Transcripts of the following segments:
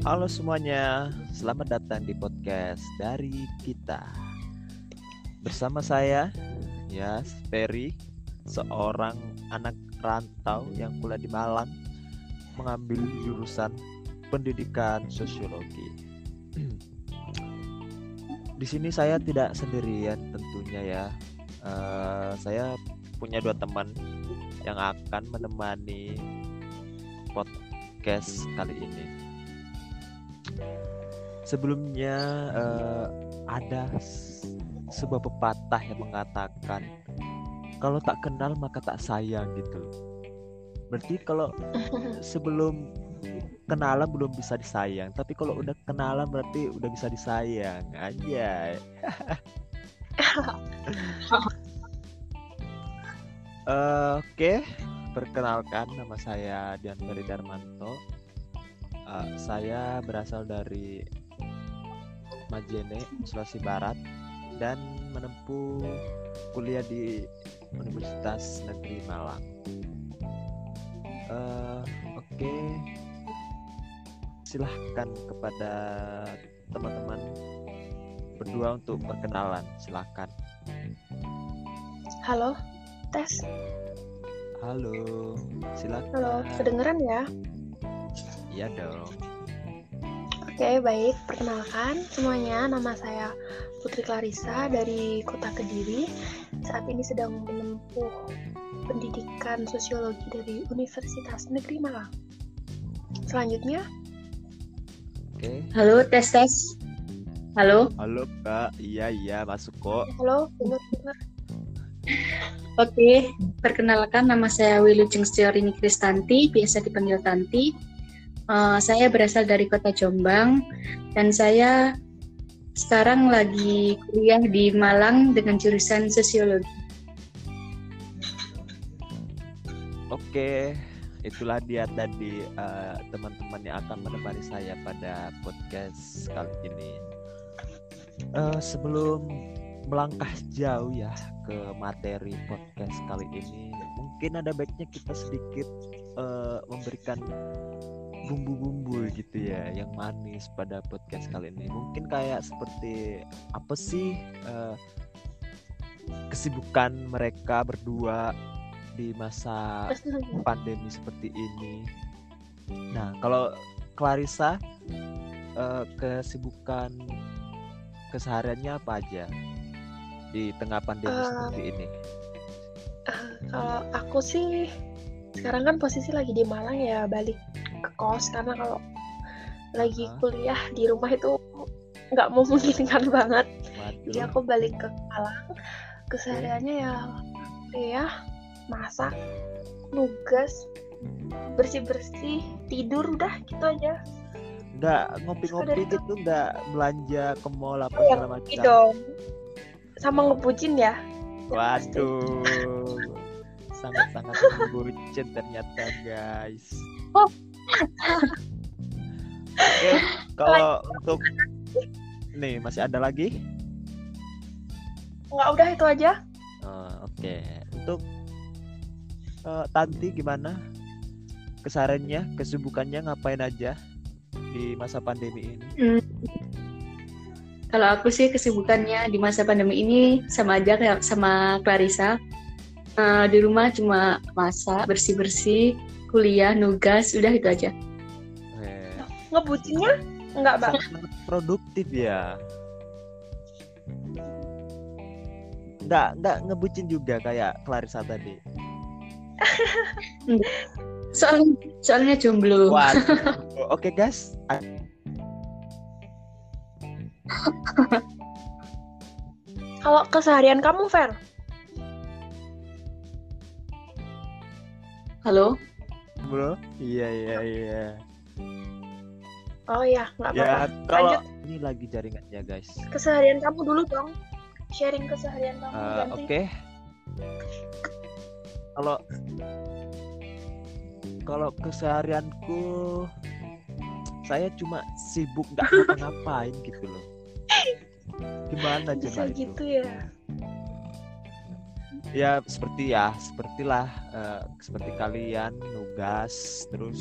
Halo semuanya, selamat datang di podcast dari kita. Bersama saya, ya, Ferry, seorang anak rantau yang kuliah di Malang, mengambil jurusan pendidikan sosiologi. di sini saya tidak sendirian tentunya ya. Uh, saya punya dua teman yang akan menemani podcast kali ini. Sebelumnya uh, ada sebuah pepatah yang mengatakan kalau tak kenal maka tak sayang gitu. Berarti kalau sebelum kenalan belum bisa disayang, tapi kalau udah kenalan berarti udah bisa disayang. Aja. uh, Oke, okay. perkenalkan nama saya Dian Ferry Darmanto. Uh, saya berasal dari Majene, Sulawesi Barat dan menempuh kuliah di Universitas Negeri Malang. Uh, Oke, okay. silahkan kepada teman-teman berdua untuk perkenalan. Silahkan. Halo, tes. Halo, silakan. Halo, kedengeran ya? Iya dong. Oke, baik. Perkenalkan semuanya, nama saya Putri Clarissa dari Kota Kediri. Saat ini sedang menempuh pendidikan sosiologi dari Universitas Negeri Malang. Selanjutnya. Oke. Halo, tes tes. Halo. Halo, Kak. Iya, iya, masuk kok. Halo, dengar dengar. Oke, perkenalkan nama saya Wilujeng Setiorini Kristanti, biasa dipanggil Tanti. Uh, saya berasal dari kota Jombang dan saya sekarang lagi kuliah di Malang dengan jurusan sosiologi. Oke, itulah dia tadi uh, teman-teman yang akan menemani saya pada podcast kali ini. Uh, sebelum melangkah jauh ya ke materi podcast kali ini mungkin ada baiknya kita sedikit uh, memberikan bumbu-bumbu gitu ya yang manis pada podcast kali ini. Mungkin kayak seperti apa sih uh, kesibukan mereka berdua di masa pandemi seperti ini? Nah kalau Clarissa uh, kesibukan kesehariannya apa aja di tengah pandemi uh, seperti ini? Uh, kalau aku sih sekarang kan posisi lagi di Malang ya balik kos karena kalau lagi kuliah di rumah itu nggak memungkinkan banget. Waduh. Jadi aku balik ke Malang kesehariannya ya ya masak, nugas, bersih bersih, tidur udah gitu aja. Nggak ngopi-ngopi gitu, nggak belanja ke mall apa oh, segala macam. dong sama ngebucin ya waduh sangat-sangat ngebucin ternyata guys oh. Oke kalau untuk nih masih ada lagi? Nggak udah itu aja. Uh, oke. Okay. untuk uh, Tanti gimana? Kesarannya kesibukannya ngapain aja di masa pandemi ini? Hmm. Kalau aku sih kesibukannya di masa pandemi ini sama aja kayak sama Clarissa. Uh, di rumah cuma masak, bersih-bersih, kuliah, nugas, udah itu aja. Eh. Ngebucinnya enggak, Bang? Produktif ya. Enggak, enggak ngebucin juga kayak Clarissa tadi. soalnya soalnya jomblo. Oke okay, guys, Kalau keseharian kamu, Fer? Halo? Bro? Iya, iya, iya. Oh iya, nggak ya, apa-apa. Ya, kalau Lanjut. ini lagi jaringannya, guys. Keseharian kamu dulu dong. Sharing keseharian kamu uh, Oke. Okay. Kalau kalau keseharianku saya cuma sibuk nggak ngapa-ngapain gitu loh gimana bisa coba gitu itu? ya ya seperti ya sepertilah uh, seperti kalian nugas terus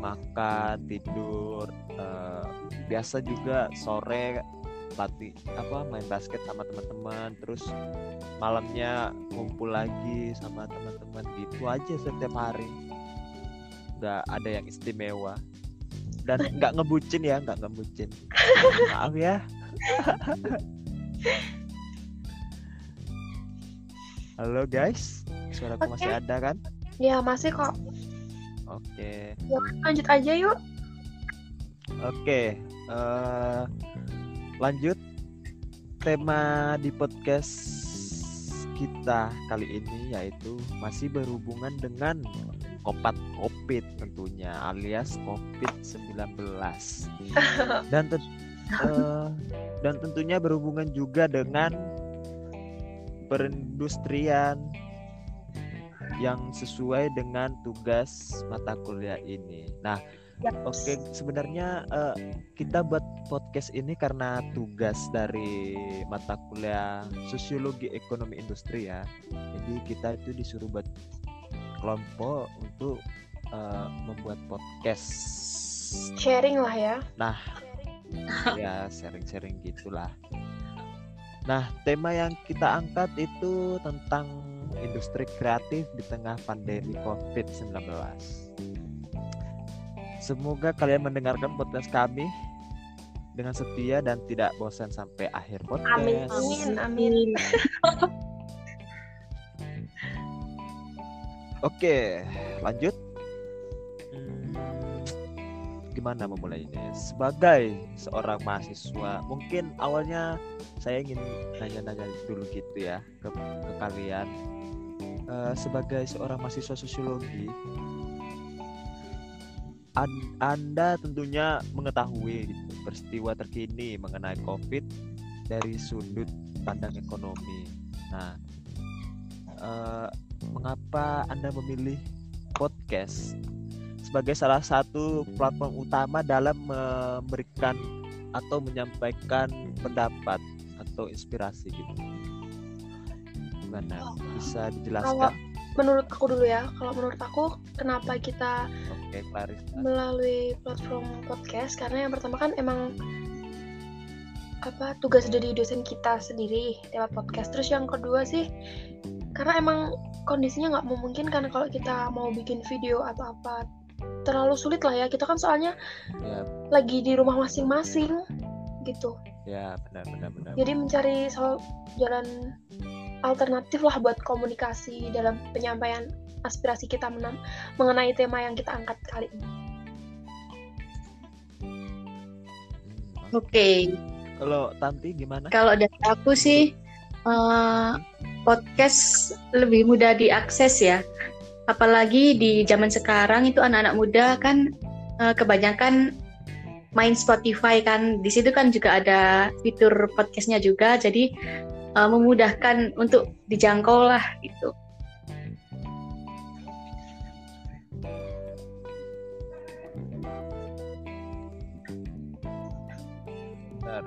makan tidur uh, biasa juga sore latih apa main basket sama teman-teman terus malamnya ngumpul lagi sama teman-teman gitu aja setiap hari. Nggak ada yang istimewa. Dan nggak ngebucin ya nggak ngebucin. Maaf ya halo guys suaraku okay. masih ada kan ya masih kok oke okay. ya, lanjut aja yuk oke okay. uh, eh, lanjut tema di podcast kita kali ini yaitu masih berhubungan dengan kopat covid tentunya alias covid 19 dan te uh, dan tentunya berhubungan juga dengan perindustrian yang sesuai dengan tugas mata kuliah ini. Nah, Oke, okay, sebenarnya uh, kita buat podcast ini karena tugas dari mata kuliah Sosiologi Ekonomi Industri ya. Jadi kita itu disuruh buat kelompok untuk uh, membuat podcast. Sharing lah ya. Nah, ya sharing-sharing gitulah. Nah, tema yang kita angkat itu tentang industri kreatif di tengah pandemi COVID-19. Semoga kalian mendengarkan podcast kami dengan setia dan tidak bosan sampai akhir podcast. Amin, amin, amin. Oke, lanjut. Gimana memulainya? Sebagai seorang mahasiswa, mungkin awalnya saya ingin nanya-nanya dulu gitu ya ke, ke kalian. Uh, sebagai seorang mahasiswa sosiologi, anda tentunya mengetahui gitu, peristiwa terkini mengenai COVID dari sudut pandang ekonomi. Nah, eh, mengapa Anda memilih podcast sebagai salah satu platform utama dalam memberikan atau menyampaikan pendapat atau inspirasi gitu? Gimana? Bisa dijelaskan? menurut aku dulu ya kalau menurut aku kenapa kita okay, melalui platform podcast karena yang pertama kan emang apa tugas dari dosen kita sendiri lewat podcast terus yang kedua sih karena emang kondisinya nggak memungkinkan kalau kita mau bikin video atau apa terlalu sulit lah ya kita kan soalnya ya. lagi di rumah masing-masing gitu ya benar benar benar jadi mencari soal jalan alternatif lah buat komunikasi dalam penyampaian aspirasi kita mengenai tema yang kita angkat kali ini. Oke. Okay. Kalau Tanti gimana? Kalau dari aku sih uh, podcast lebih mudah diakses ya. Apalagi di zaman sekarang itu anak-anak muda kan uh, kebanyakan main Spotify kan. Di situ kan juga ada fitur podcastnya juga. Jadi uh, memudahkan untuk dijangkau lah gitu. Benar.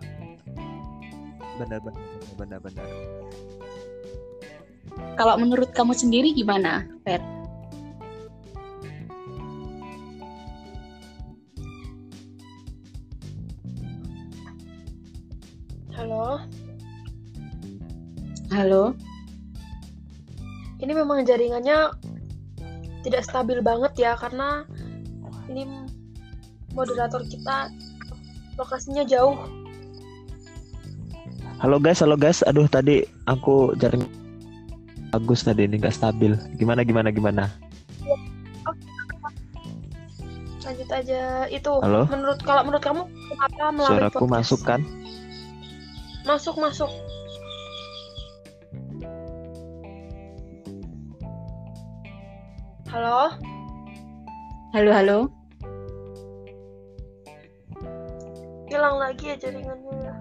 Benar benar benar benar. Kalau menurut kamu sendiri gimana, Fer? Halo. Halo. Ini memang jaringannya tidak stabil banget ya karena ini moderator kita lokasinya jauh. Halo guys, halo guys. Aduh tadi aku jaring bagus tadi ini nggak stabil. Gimana gimana gimana? Lanjut aja itu. Halo? Menurut kalau menurut kamu apa melalui Suaraku podcast? masuk kan? Masuk masuk. Halo? Halo, halo. Hilang lagi ya jaringannya ya.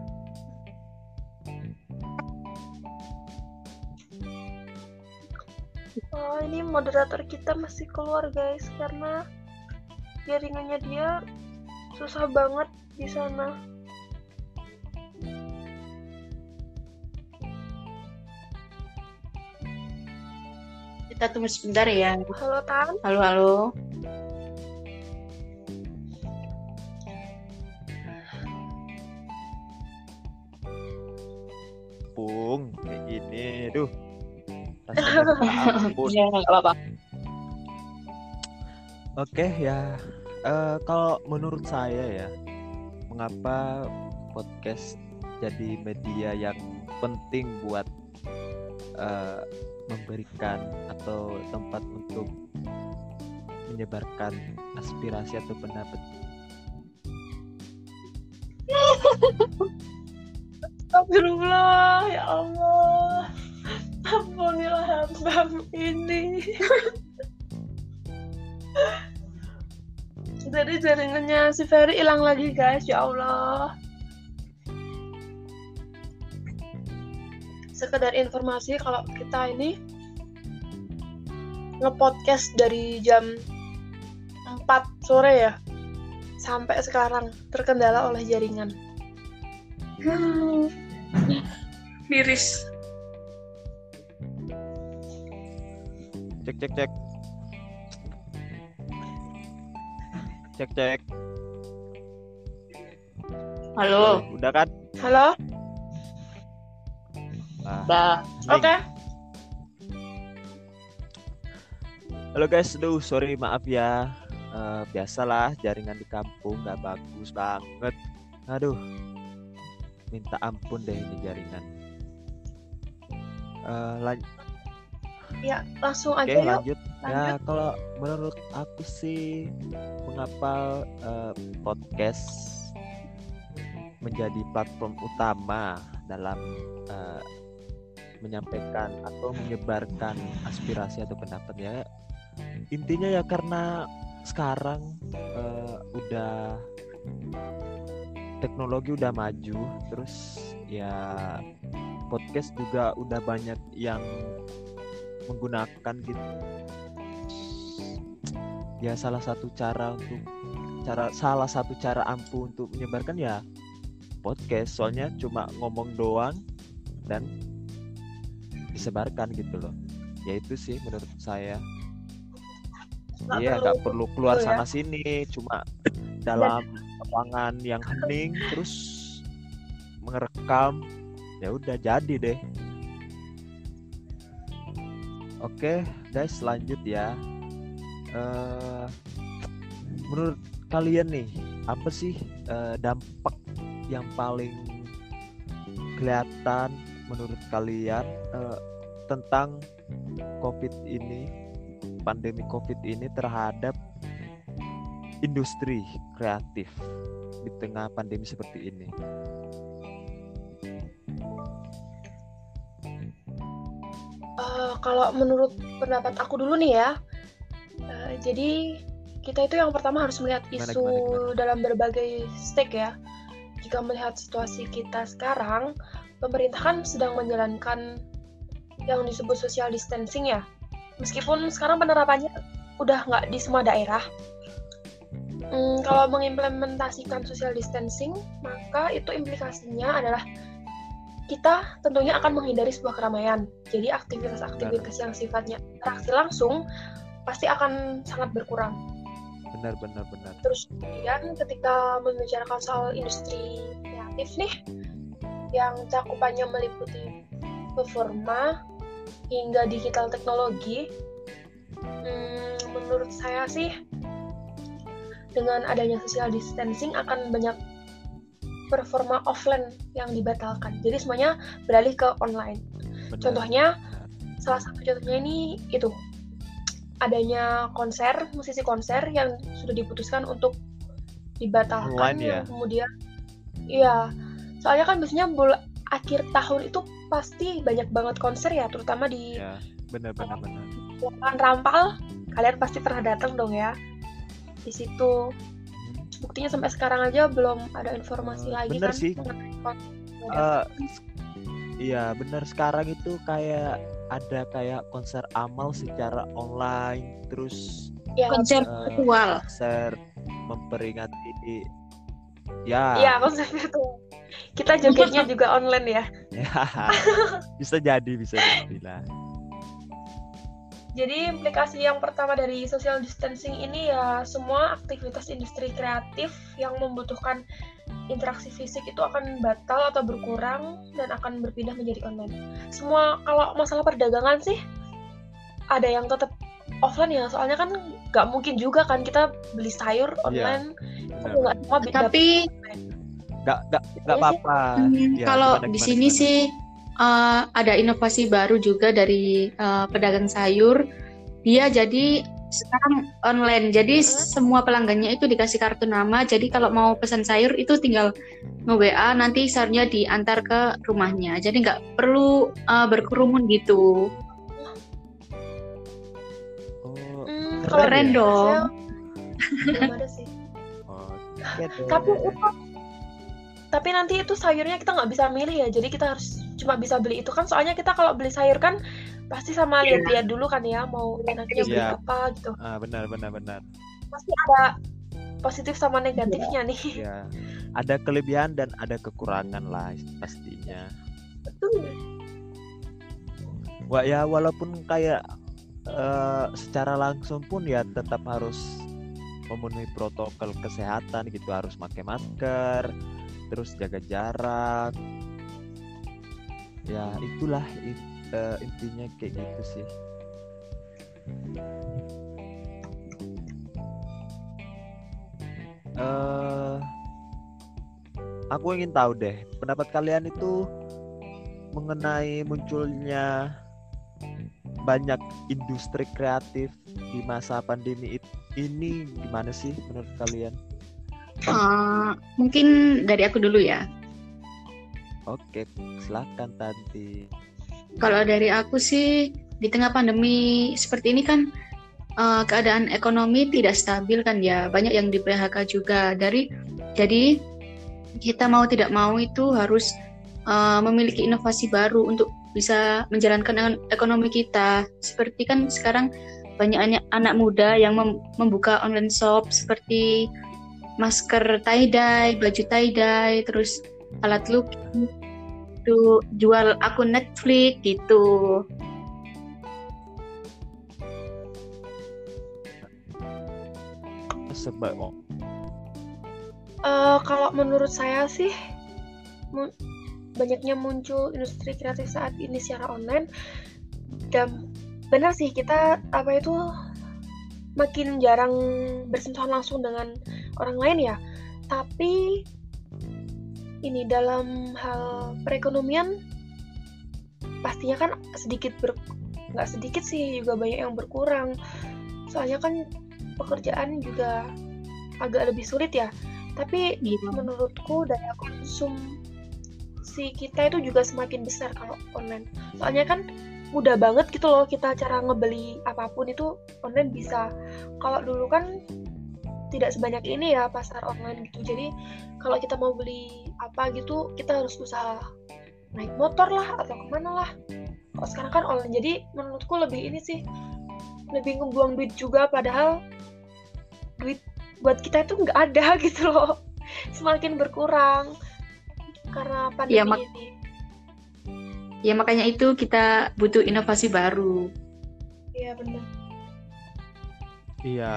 Oh, ini moderator kita masih keluar guys karena jaringannya dia susah banget di sana. Kita tunggu sebentar ya. Halo, Tan. Halo, halo. Bung, kayak gini. Duh. Rasanya apa-apa. Oke ya, uh, kalau menurut saya ya, mengapa podcast jadi media yang penting buat eh, memberikan atau tempat untuk menyebarkan aspirasi atau pendapat. Astagfirullah, ya Allah. Ampunilah hamba ini. Jadi jaringannya si Ferry hilang lagi guys, ya Allah. Sekedar informasi kalau kita ini nge-podcast dari jam 4 sore ya sampai sekarang terkendala oleh jaringan. Miris. Cek cek cek. Cek cek. Halo. Udah kan? Halo? Udah. Oke. Halo guys, duh sorry maaf ya. Eh, biasalah jaringan di kampung nggak bagus banget. Aduh, minta ampun deh ini jaringan. Eh, lan- Ya, langsung aja yuk. lanjut. Ya kalau menurut aku sih mengapa eh, podcast menjadi platform utama dalam eh, menyampaikan atau menyebarkan aspirasi atau pendapat ya. Intinya ya karena sekarang eh, udah teknologi udah maju terus ya podcast juga udah banyak yang menggunakan gitu. Ya salah satu cara untuk cara salah satu cara ampuh untuk menyebarkan ya podcast. Soalnya cuma ngomong doang dan disebarkan gitu loh. Ya itu sih menurut saya. Iya nggak perlu keluar itu ya. sana sini cuma dalam ruangan yang hening terus merekam ya udah jadi deh. Oke guys lanjut ya. Eh menurut kalian nih apa sih eh, dampak yang paling kelihatan menurut kalian eh, tentang covid ini pandemi covid ini terhadap industri kreatif di tengah pandemi seperti ini Eh, kalau menurut pendapat aku dulu nih ya, eh, jadi kita itu yang pertama harus melihat Gimana, isu gimana, gimana? dalam berbagai stake ya. Jika melihat situasi kita sekarang, pemerintah kan sedang menjalankan yang disebut social distancing ya. Meskipun sekarang penerapannya udah nggak di semua daerah. Hmm, kalau mengimplementasikan social distancing, maka itu implikasinya adalah kita tentunya akan menghindari sebuah keramaian. Jadi aktivitas-aktivitas yang sifatnya interaksi langsung pasti akan sangat berkurang. benar benar benar Terus kemudian ketika membicarakan soal industri kreatif nih, yang cakupannya meliputi performa hingga digital teknologi, hmm, menurut saya sih dengan adanya social distancing akan banyak performa offline yang dibatalkan. Jadi semuanya beralih ke online. benar. Contohnya, salah satu contohnya ini itu adanya konser, musisi konser yang sudah diputuskan untuk dibatalkan. Online ya? Kemudian, iya, soalnya kan biasanya bul- akhir tahun itu pasti banyak banget konser ya, terutama di ya benar benar benar lapangan Rampal. Kalian pasti pernah datang dong ya di situ. Buktinya sampai sekarang aja belum ada informasi Eh, lagi bener kan sih. konser. Eh, iya benar sekarang itu kayak ada kayak konser amal secara online terus ya, Konser Eh, virtual. konser memperingati ya Iya, konsepnya tuh. Kita jogetnya juga online ya. bisa jadi bisa jadi lah Jadi implikasi yang pertama dari social distancing ini ya semua aktivitas industri kreatif yang membutuhkan interaksi fisik itu akan batal atau berkurang dan akan berpindah menjadi online. Semua kalau masalah perdagangan sih ada yang tetap offline ya, soalnya kan nggak mungkin juga kan kita beli sayur Iya, online. nggak cuma bi- Tapi nggak nggak Iya apa-apa hmm, Ya, kalau gimana, di gimana, sini gimana? sih uh, ada inovasi baru juga dari uh, pedagang sayur. Dia jadi sekarang online. Jadi Mhm. semua pelanggannya itu dikasih kartu nama. Jadi kalau mau pesan sayur itu tinggal nge-WA nanti sayurnya diantar ke rumahnya. Jadi nggak perlu uh, berkerumun gitu. oh, Hmm, Keren Keren dong. Belum ada sih. oh, deh. Tapi itu tapi nanti itu sayurnya kita nggak bisa milih ya, jadi kita harus cuma bisa beli itu kan. Soalnya kita kalau beli sayur kan pasti sama Iya. lihat-lihat dulu kan ya, mau enaknya beli Iya. apa gitu. ah, benar benar benar Pasti ada positif sama negatifnya nih. ya ada kelebihan dan ada kekurangan lah pastinya Betul. Wah ya walaupun kayak eh, secara langsung pun ya tetap harus memenuhi protokol kesehatan gitu harus pakai masker terus jaga jarak ya itulah in- eh, intinya kayak gitu sih eh aku ingin tahu deh pendapat kalian itu mengenai munculnya banyak industri kreatif di masa pandemi it- ini gimana sih menurut kalian? Uh, mungkin dari aku dulu ya. Oke, silakan Tanti. Kalau dari aku sih di tengah pandemi seperti ini kan uh, keadaan ekonomi tidak stabil kan ya banyak yang di PHK juga dari jadi kita mau tidak mau itu harus uh, memiliki inovasi baru untuk bisa menjalankan ek- ekonomi kita seperti kan sekarang banyak anak, anak muda yang mem- membuka online shop seperti masker tie dye, baju tie dye, terus alat lukis, itu jual akun Netflix gitu. Sebab oh, Eh, kalau menurut saya sih mu- banyaknya muncul industri kreatif saat ini secara online. Dan benar sih kita apa itu makin jarang bersentuhan langsung dengan orang lain ya. Tapi ini dalam hal perekonomian pastinya kan sedikit ber nggak sedikit sih juga banyak yang berkurang. Soalnya kan pekerjaan juga agak lebih sulit ya. Tapi Gitu. menurutku daya konsum si kita itu juga semakin besar kalau online. Soalnya kan mudah banget gitu loh kita cara ngebeli apa pun itu online bisa. Kalau dulu kan tidak sebanyak ini ya pasar online gitu. Jadi kalau kita mau beli apa gitu kita harus usaha naik motor lah atau ke mana lah. Kalau sekarang kan online. Jadi menurutku lebih ini sih lebih ngebuang duit juga. Padahal duit buat kita itu nggak ada gitu loh. Semakin berkurang karena pandemi Iya, mak- ini. Ya makanya itu kita butuh inovasi baru. iya benar. Iya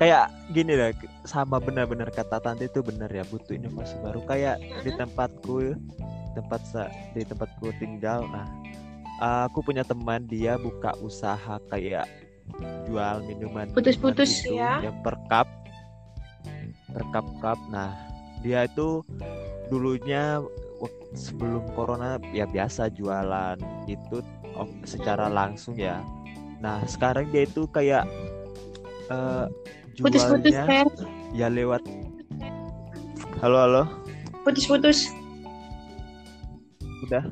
kayak gini lah sama benar-benar kata Tanti itu benar ya butuh inovasi baru. Kayak di tempatku tempat sa- di tempatku tinggal nah aku punya teman dia buka usaha kayak jual minuman Putus-putus, minuman gitu ya. yang per cup. Per cup cup nah dia itu dulunya sebelum corona ya biasa jualan itu secara langsung ya. Nah sekarang dia itu kayak eh, Putus-putus, Fer. ya lewat halo halo Putus-putus. udah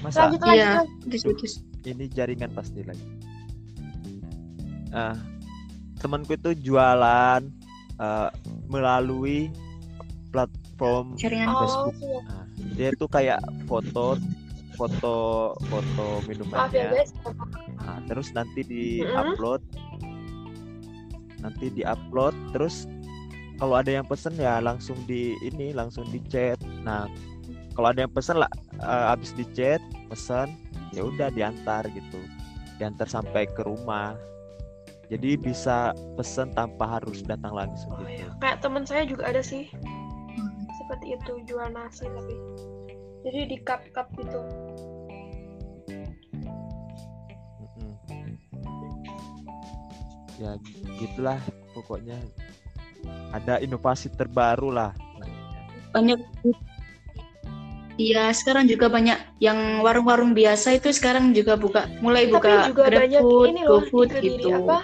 masa lanjut lagi Iya, Mas. putus-putus. ini jaringan pasti lagi ah temanku itu jualan eh, melalui platform Jaringan. oh Facebook. iya. Nah, dia tuh kayak foto foto foto ya minumannya Nah, terus nanti di Mm-mm. upload nanti di upload terus kalau ada yang pesen ya langsung di ini langsung di chat nah kalau ada yang pesen lah eh, abis di chat pesen ya udah diantar gitu. Diantar sampai ke rumah. Jadi bisa pesen tanpa harus datang langsung oh gitu iya. kayak teman saya juga ada sih. Seperti itu jual nasi tapi. Jadi di cup cup gitu ya gitulah pokoknya. Ada inovasi terbaru lah. Banyak. Iya, sekarang juga banyak yang warung-warung biasa itu sekarang juga buka, mulai tapi buka juga banyak GrabFood, ini loh Kediri, gitu. apa?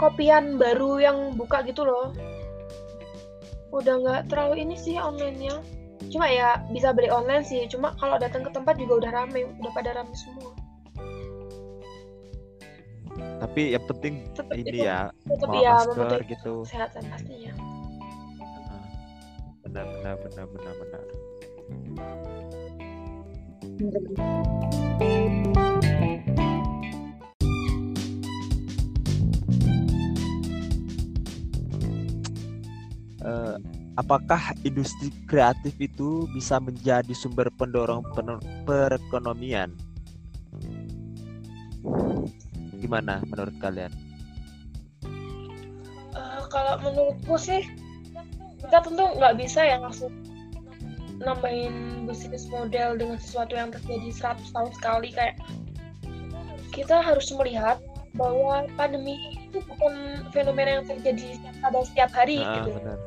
Kopian baru yang buka gitu loh. Udah nggak terlalu ini sih onlinenya. Cuma ya bisa beli online sih. Cuma kalau datang ke tempat juga udah rame udah pada rame semua tapi yang penting tetap ini ya tetap bawa ya masker gitu. kesehatan pastinya. Nah, benar benar benar benar benar. Eh, apakah industri kreatif itu bisa menjadi sumber pendorong perekonomian? Gimana menurut kalian? Eh, kalau menurutku sih kita tentu nggak bisa ya langsung nambahin bisnis model dengan sesuatu yang terjadi 100 tahun sekali kayak kita harus melihat bahwa pandemi itu bukan fenomena yang terjadi pada setiap hari Ah, gitu. benar.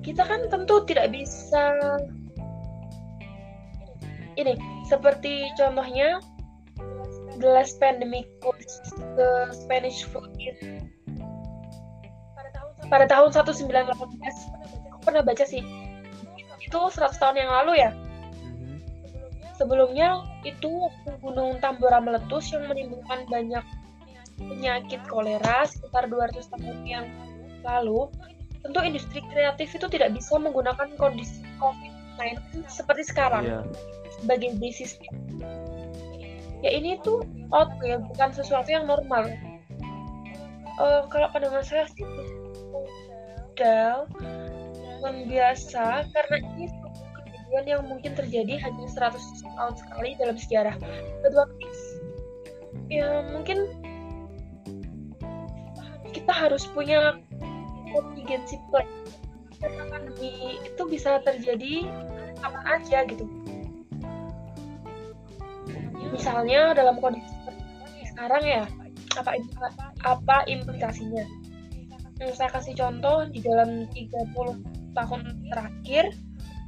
Kita kan tentu tidak bisa ini seperti contohnya the last pandemic was the Spanish flu in pada tahun 1918 aku pernah baca sih. Itu 100 tahun yang lalu ya? Mhm. sebelumnya itu gunung Tambora meletus yang menimbulkan banyak penyakit kolera sekitar 200 tahun yang lalu. Tentu industri kreatif itu tidak bisa menggunakan kondisi COVID-19 seperti sekarang. Iya. sebagai basis ya ini tuh out ya bukan sesuatu yang normal. Eh, kalau pandangan saya sih yang biasa karena ini kejadian yang mungkin terjadi hanya 100 tahun sekali dalam sejarah. Is ya mungkin kita harus punya contingency plan. Karena pandemi itu bisa terjadi kapan aja gitu misalnya dalam kondisi sekarang ya apa apa implikasinya? Hmm, saya kasih contoh di dalam 30 tahun terakhir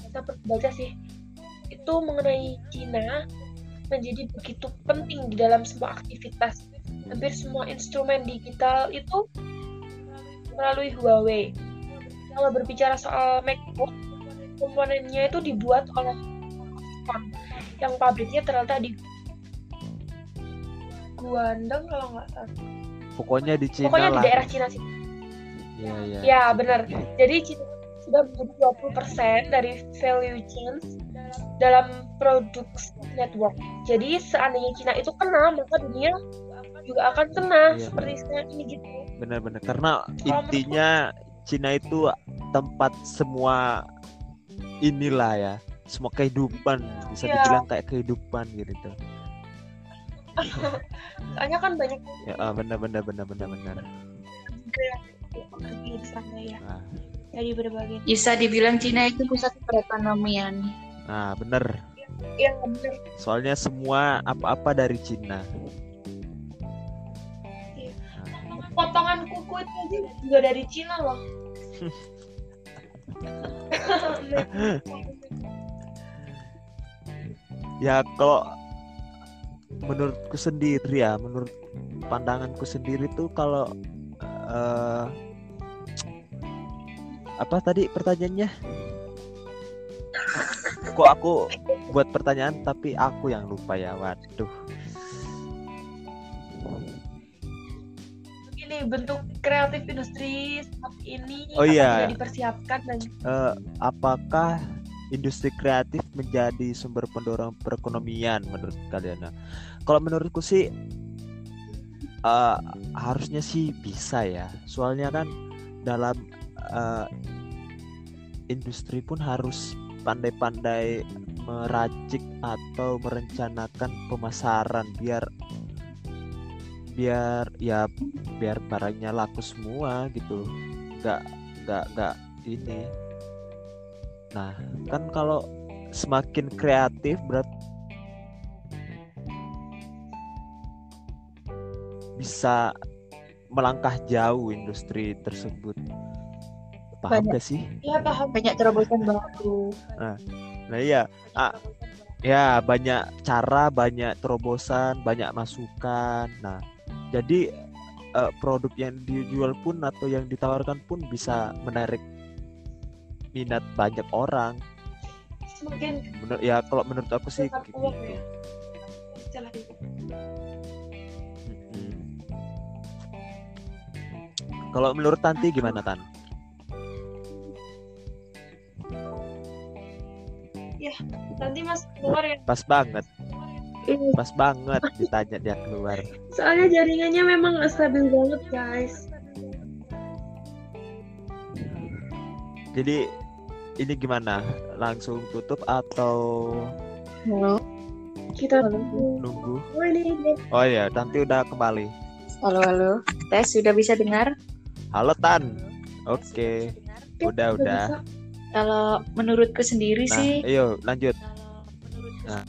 saya baca sih itu mengenai Cina menjadi begitu penting di dalam semua aktivitas. Hampir semua instrumen digital itu melalui Huawei. Kalau berbicara soal MacBook komponennya itu dibuat oleh yang pabriknya terletak di Guangdong kalau nggak salah Pokoknya di Cina pokoknya di lah. daerah Cina sih Iya, iya. Ya, benar. Jadi Cina sudah menjadi 20% dari value chain dalam produksi network. Jadi seandainya Cina itu kena, maka dunia juga akan kena Iya. seperti sekarang ini gitu. Benar-benar karena Kalau intinya Cina itu tempat semua inilah ya, semua kehidupan bisa Iya. dibilang kayak kehidupan gitu. Soalnya kan banyak Ya, ah, benar benar benar benar benar. di sana ya Nah, dari berbagai. Bisa dibilang Cina itu pusat perekonomian. nah benar. Yang benar Soalnya semua apa-apa dari Cina. potongan kuku itu aja juga dari Cina loh. Ya kalau menurutku sendiri ya, menurut pandanganku sendiri tuh kalau eh, apa tadi pertanyaannya? Kok aku buat pertanyaan tapi aku yang lupa ya, waduh. ini bentuk kreatif industri saat ini Oh iya. sudah dipersiapkan dan Eh, apakah industri kreatif menjadi sumber pendorong perekonomian menurut kalian? Nah, kalau menurutku sih eh, harusnya sih bisa ya. Soalnya kan dalam eh, industri pun harus pandai-pandai meracik atau merencanakan pemasaran biar biar ya biar barangnya laku semua gitu. Nggak nggak nggak ini Nah, kan kalau semakin kreatif berat bisa melangkah jauh industri tersebut. Paham Banyak. gak sih? Iya paham. banyak terobosan baru Nah iya, ah, ya banyak cara, banyak terobosan, banyak masukan. Nah, jadi eh, produk yang dijual pun atau yang ditawarkan pun bisa menarik minat banyak orang. Semakin Menur ya kalau menurut aku sih kayak gitu. ya. Kalau menurut Tanti gimana Tan? Nanti mas keluar ya. Pas banget, Iya, pas banget ditanya dia keluar. Soalnya jaringannya memang nggak stabil banget guys. Jadi ini gimana? Langsung tutup atau halo Kita Halo. nunggu? Oh ini ini. Oh ya, Tanti udah kembali. halo halo tes sudah bisa dengar Halo Tan. Oke, udah udah. bisa. kalau menurutku sendiri Nah, sih ayo lanjut. eh,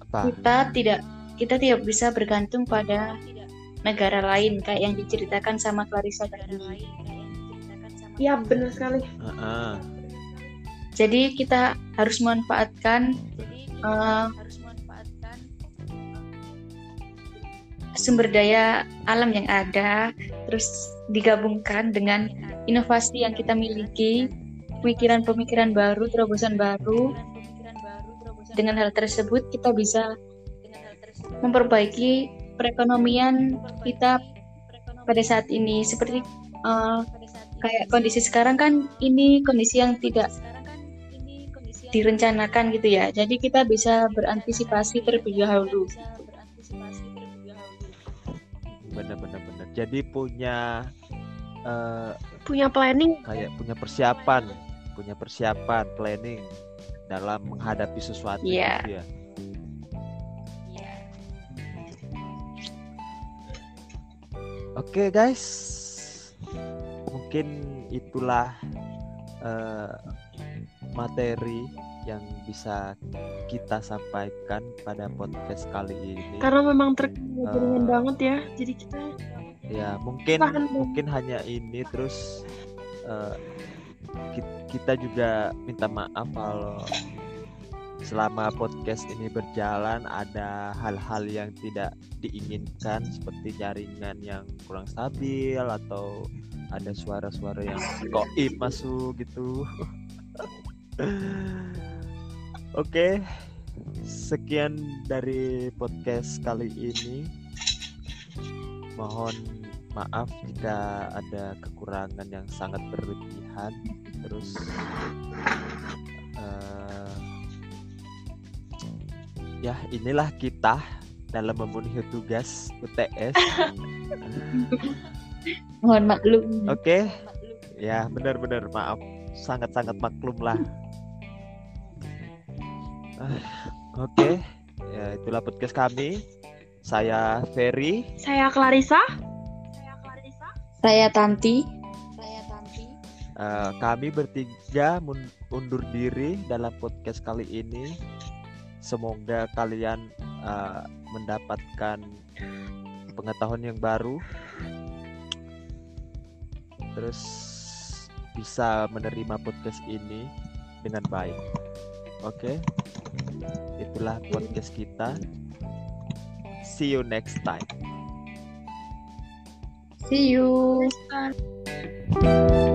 Apa? kita tidak kita tidak bisa bergantung pada negara lain kayak yang diceritakan sama Clarissa tadi. Iya benar sekali. Heeh. Jadi kita harus memanfaatkan eh, sumber daya alam yang ada, terus digabungkan dengan inovasi yang kita miliki, pemikiran-pemikiran baru, terobosan baru. Dengan hal tersebut kita bisa memperbaiki perekonomian kita pada saat ini seperti eh, kayak kondisi sekarang kan ini kondisi yang tidak direncanakan gitu ya. Jadi kita bisa berantisipasi terlebih dahulu. Bener. Jadi punya eh, Punya planning. kayak punya persiapan, punya persiapan, planning dalam menghadapi sesuatu Iya. gitu ya. Oke guys, mungkin itulah eh, materi yang bisa kita sampaikan pada podcast kali ini. Karena memang jaringan Eh. banget ya. Jadi kita Ya mungkin Tahan mungkin hanya ini terus ki- kita juga minta maaf kalau selama podcast ini berjalan ada hal-hal yang tidak diinginkan seperti jaringan yang kurang stabil atau ada suara-suara yang goib masuk gitu. Oke, sekian dari podcast kali ini. Mohon maaf jika ada kekurangan yang sangat berlebihan. Terus eh, ya inilah kita dalam memenuhi tugas UTS. Mohon maklum. Oke, ya benar-benar maaf, sangat-sangat maklum lah. Ah, Oke, ya itulah podcast kami. Saya Ferry. saya Clarissa. Saya Tanti. Eh, kami bertiga mun- undur diri dalam podcast kali ini. Semoga kalian eh, mendapatkan pengetahuan yang baru, terus bisa menerima podcast ini dengan baik. Oke, itulah podcast kita. See you next time. See you. Sekarang.